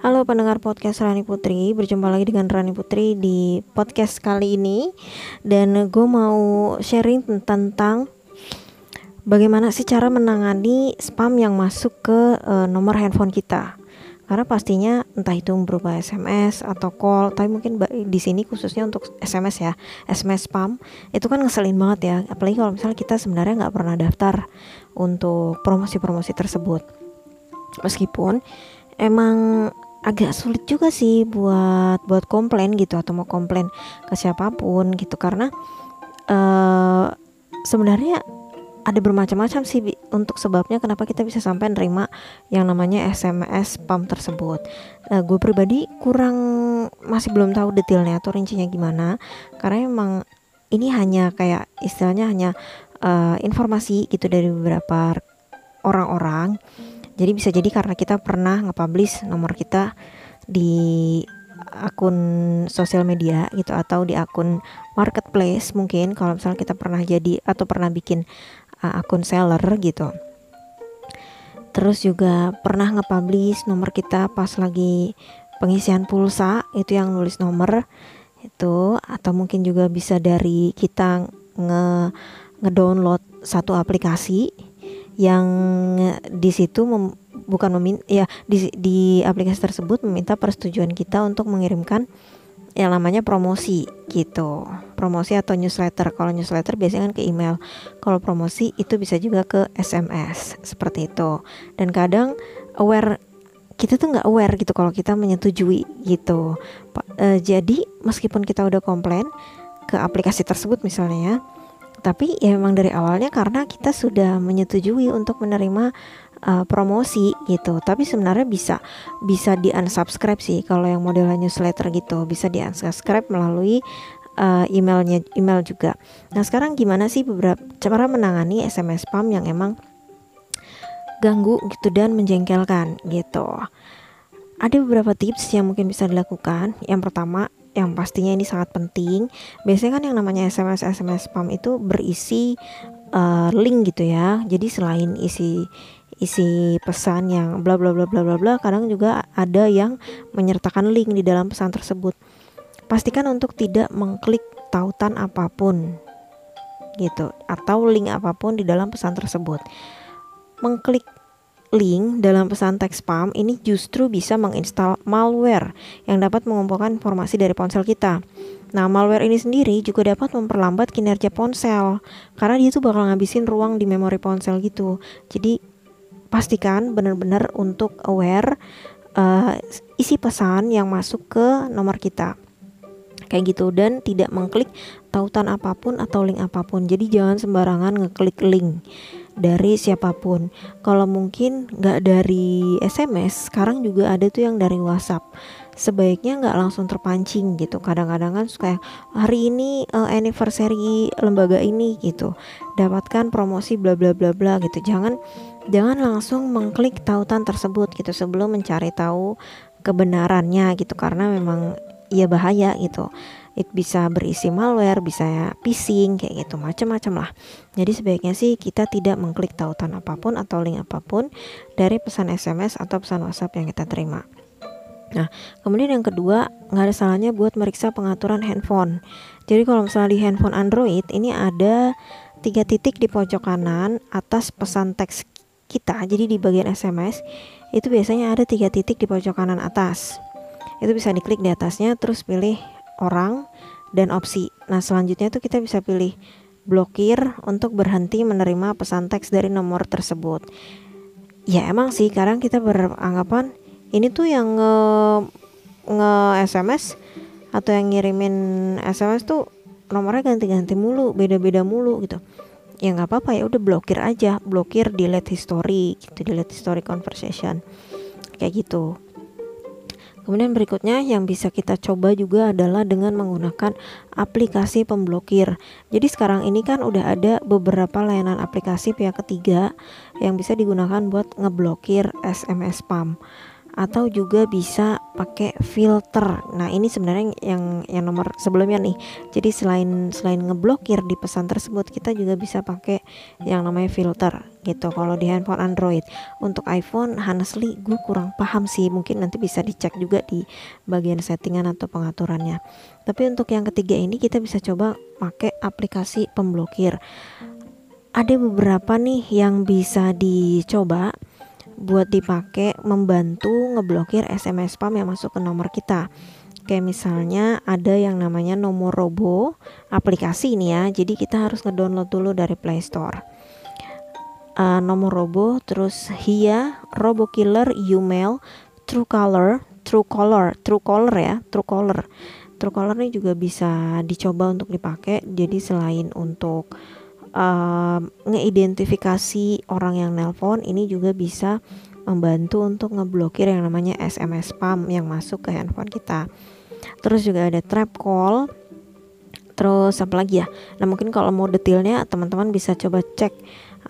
Halo pendengar podcast Rani Putri, berjumpa lagi dengan Rani Putri di podcast kali ini. Dan gue mau sharing tentang bagaimana sih cara menangani spam yang masuk ke uh, nomor handphone kita. Karena pastinya entah itu berupa SMS atau call tapi mungkin di sini khususnya untuk SMS ya SMS spam itu kan ngeselin banget ya. Apalagi kalau misalnya kita sebenarnya nggak pernah daftar untuk promosi-promosi tersebut. Meskipun emang agak sulit juga sih buat buat komplain gitu atau mau komplain ke siapa pun gitu karena uh, sebenarnya ada bermacam-macam sih untuk sebabnya kenapa kita bisa sampai nerima yang namanya SMS spam tersebut. Nah, gue pribadi kurang masih belum tahu detailnya atau rincinya gimana karena emang ini hanya kayak istilahnya hanya uh, informasi gitu dari beberapa orang-orang. Jadi bisa jadi karena kita pernah nge-publish nomor kita di akun sosial media gitu atau di akun marketplace mungkin kalau misalnya kita pernah jadi atau pernah bikin uh, akun seller gitu. Terus juga pernah nge-publish nomor kita pas lagi pengisian pulsa itu yang nulis nomor itu. Atau mungkin juga bisa dari kita nge ngedownload satu aplikasi yang di situ mem, bukan meminta ya di di aplikasi tersebut meminta persetujuan kita untuk mengirimkan yang namanya promosi gitu. Promosi atau newsletter. Kalau newsletter biasanya kan ke email. Kalau promosi itu bisa juga ke SMS seperti itu. Dan kadang aware kita tuh nggak aware gitu kalau kita menyetujui gitu. E, jadi meskipun kita udah komplain ke aplikasi tersebut misalnya ya tapi ya memang dari awalnya karena kita sudah menyetujui untuk menerima uh, promosi gitu. Tapi sebenarnya bisa bisa di unsubscribe sih kalau yang modelnya newsletter gitu. Bisa di unsubscribe melalui uh, emailnya email juga. Nah sekarang gimana sih beberapa cara menangani SMS spam yang emang ganggu gitu dan menjengkelkan gitu? Ada beberapa tips yang mungkin bisa dilakukan. Yang pertama yang pastinya ini sangat penting. Biasanya kan yang namanya SMS SMS spam itu berisi uh, link gitu ya. Jadi selain isi isi pesan yang bla bla bla bla bla bla, kadang juga ada yang menyertakan link di dalam pesan tersebut. Pastikan untuk tidak mengklik tautan apa pun gitu atau link apa pun di dalam pesan tersebut. Mengklik link dalam pesan teks spam ini justru bisa menginstal malware yang dapat mengumpulkan informasi dari ponsel kita. Nah, malware ini sendiri juga dapat memperlambat kinerja ponsel karena dia tuh bakal ngabisin ruang di memori ponsel gitu. Jadi pastikan benar-benar untuk aware uh, isi pesan yang masuk ke nomor kita kayak gitu dan tidak mengklik tautan apa pun atau link apa pun jadi jangan sembarangan ngeklik link dari siapa pun. Kalau mungkin nggak dari SMS sekarang juga ada tuh yang dari WhatsApp. Sebaiknya nggak langsung terpancing gitu. Kadang-kadang kan suka hari ini uh, anniversary lembaga ini gitu. Dapatkan promosi bla bla bla bla gitu. Jangan jangan langsung mengklik tautan tersebut gitu sebelum mencari tahu kebenarannya gitu. Karena memang ya bahaya gitu it bisa berisi malware bisa phishing kayak gitu macam-macam lah jadi sebaiknya sih kita tidak mengklik tautan apa pun atau link apa pun dari pesan SMS atau pesan WhatsApp yang kita terima Nah, kemudian yang kedua, nggak ada salahnya buat meriksa pengaturan handphone. Jadi kalau misalnya di handphone Android, ini ada tiga titik di pojok kanan atas pesan teks kita. Jadi di bagian SMS, itu biasanya ada tiga titik di pojok kanan atas itu bisa diklik di atasnya terus pilih orang dan opsi. Nah selanjutnya itu kita bisa pilih blokir untuk berhenti menerima pesan teks dari nomor tersebut. Ya emang sih kadang kita beranggapan ini tuh yang nge, nge SMS atau yang ngirimin SMS tuh nomornya ganti-ganti mulu beda-beda mulu gitu. Ya nggak apa-apa ya udah blokir aja blokir delete history gitu delete history conversation. Kayak gitu Kemudian berikutnya yang bisa kita coba juga adalah dengan menggunakan aplikasi pemblokir. Jadi sekarang ini kan udah ada beberapa layanan aplikasi pihak ketiga yang bisa digunakan buat ngeblokir SMS spam. Atau juga bisa pakai filter. Nah, ini sebenarnya yang yang nomor sebelumnya nih. Jadi selain selain ngeblokir di pesan tersebut, kita juga bisa pakai yang namanya filter gitu. Kalau di handphone Android, untuk iPhone honestly gue kurang paham sih. Mungkin nanti bisa dicek juga di bagian settingan atau pengaturannya. Tapi untuk yang ketiga ini kita bisa coba pakai aplikasi pemblokir. Ada beberapa nih yang bisa dicoba buat dipakai membantu ngeblokir SMS spam yang masuk ke nomor kita. Kayak misalnya ada yang namanya nomor robo aplikasi ini ya. Jadi kita harus ngedownload dulu dari Play Store. Uh, nomor robo terus Hia, Robo Killer, Umail, Truecaller, Truecaller, Truecaller ya, Truecaller. Truecaller ini juga bisa dicoba untuk dipakai. Jadi selain untuk uh, ngeidentifikasi orang yang nelpon ini juga bisa membantu untuk ngeblokir yang namanya SMS spam yang masuk ke handphone kita. Terus juga ada trap call. Terus apa lagi ya? Nah mungkin kalau mau detailnya teman-teman bisa coba cek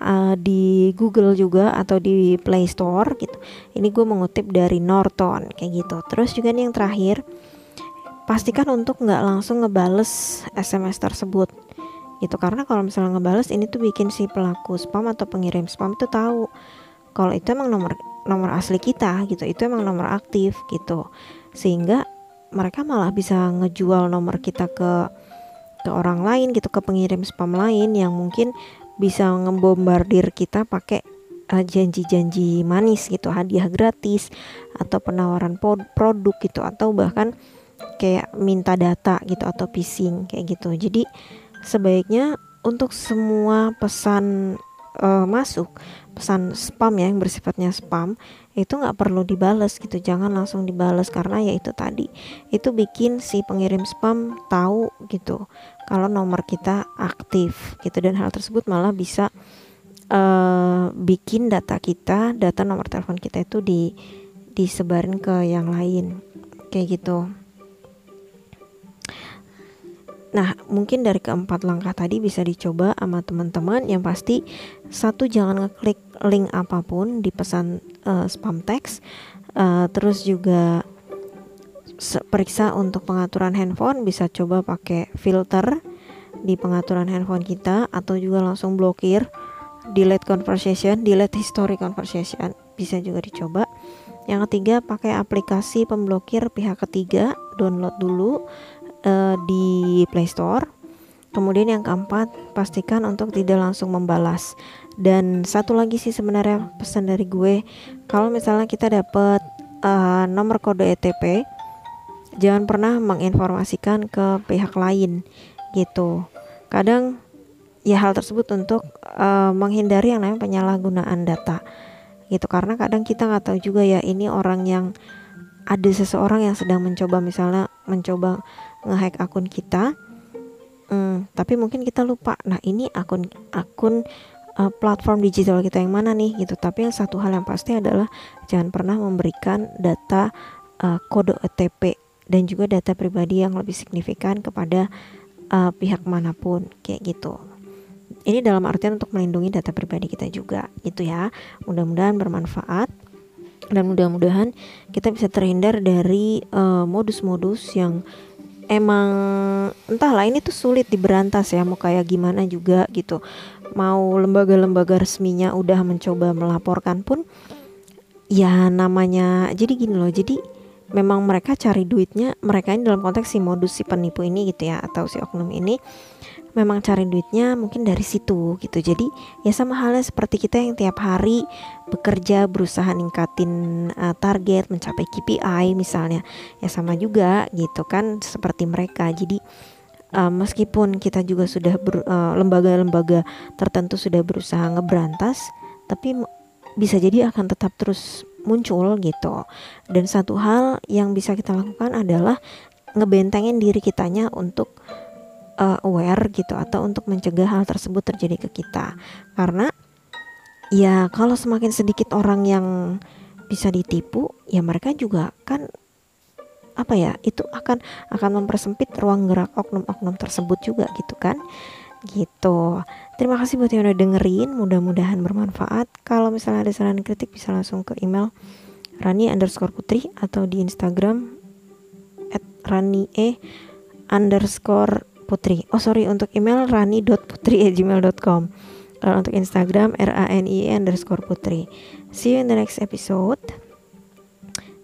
uh, di Google juga atau di Play Store gitu. Ini gue mengutip dari Norton kayak gitu. Terus juga nih yang terakhir, pastikan untuk nggak langsung ngebales SMS tersebut gitu karena kalau misalnya ngebales ini tuh bikin si pelaku spam atau pengirim spam itu tahu kalau itu emang nomor nomor asli kita gitu. Itu emang nomor aktif gitu. Sehingga mereka malah bisa ngejual nomor kita ke ke orang lain gitu ke pengirim spam lain yang mungkin bisa ngebombardir kita pakai uh, janji-janji manis gitu. Hadiah gratis atau penawaran produk gitu. Atau bahkan kayak minta data gitu atau phishing kayak gitu. Jadi sebaiknya untuk semua pesan uh, masuk pesan spam ya yang bersifatnya spam itu nggak perlu dibales gitu. Jangan langsung dibales karena ya itu tadi. Itu bikin si pengirim spam tahu gitu kalau nomor kita aktif gitu. Dan hal tersebut malah bisa uh, bikin data kita data nomor telepon kita itu di disebarin ke yang lain. Kayak gitu Nah, mungkin dari keempat langkah tadi bisa dicoba sama teman-teman. Yang pasti satu jangan ngeklik link apa pun di pesan uh, spam text. Uh, terus juga periksa untuk pengaturan handphone bisa coba pakai filter di pengaturan handphone kita atau juga langsung blokir delete conversation, delete history conversation bisa juga dicoba. Yang ketiga pakai aplikasi pemblokir pihak ketiga, download dulu uh, di Play Store. Kemudian yang keempat, pastikan untuk tidak langsung membalas. Dan satu lagi sih sebenarnya pesan dari gue, kalau misalnya kita dapat uh, nomor kode ETP, jangan pernah menginformasikan ke pihak lain gitu. Kadang ya hal tersebut untuk uh, menghindari yang namanya penyalahgunaan data gitu karena kadang kita nggak tahu juga ya ini orang yang ada seseorang yang sedang mencoba misalnya mencoba ngehack akun kita. Hmm, tapi mungkin kita lupa. Nah ini akun akun uh, platform digital kita yang mana nih gitu. Tapi yang satu hal yang pasti adalah jangan pernah memberikan data uh, kode OTP dan juga data pribadi yang lebih signifikan kepada uh, pihak mana pun kayak gitu. Ini dalam artian untuk melindungi data pribadi kita juga gitu ya. Mudah-mudahan bermanfaat dan mudah-mudahan kita bisa terhindar dari modus-modus uh, yang emang entahlah ini tuh sulit diberantas ya mau kayak gimana juga gitu. Mau lembaga-lembaga resminya udah mencoba melaporkan pun ya namanya jadi gini loh jadi memang mereka cari duitnya mereka ini dalam konteks si modus si penipu ini gitu ya atau si oknum ini memang cari duitnya mungkin dari situ gitu. Jadi ya sama halnya seperti kita yang tiap hari bekerja berusaha ningkatin uh, target mencapai KPI misalnya. Ya sama juga gitu kan seperti mereka. Jadi uh, meskipun kita juga sudah lembaga lembaga-lembaga tertentu sudah berusaha ngeberantas tapi bisa jadi akan tetap terus muncul gitu. Dan satu hal yang bisa kita lakukan adalah ngebentengin diri kitanya untuk uh, aware gitu atau untuk mencegah hal tersebut terjadi ke kita. Karena ya kalau semakin sedikit orang yang bisa ditipu ya mereka juga kan apa ya itu akan akan mempersempit ruang gerak oknum-oknum tersebut juga gitu kan. Gitu. Terima kasih buat yang udah dengerin mudah-mudahan bermanfaat. Kalau misalnya ada saran kritik bisa langsung ke email Rani underscore Putri atau di Instagram at Rani E underscore Putri. Oh sorry untuk email rani.putri@gmail.com. Kalau untuk Instagram R A N I E underscore Putri. See you in the next episode.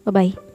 Bye bye.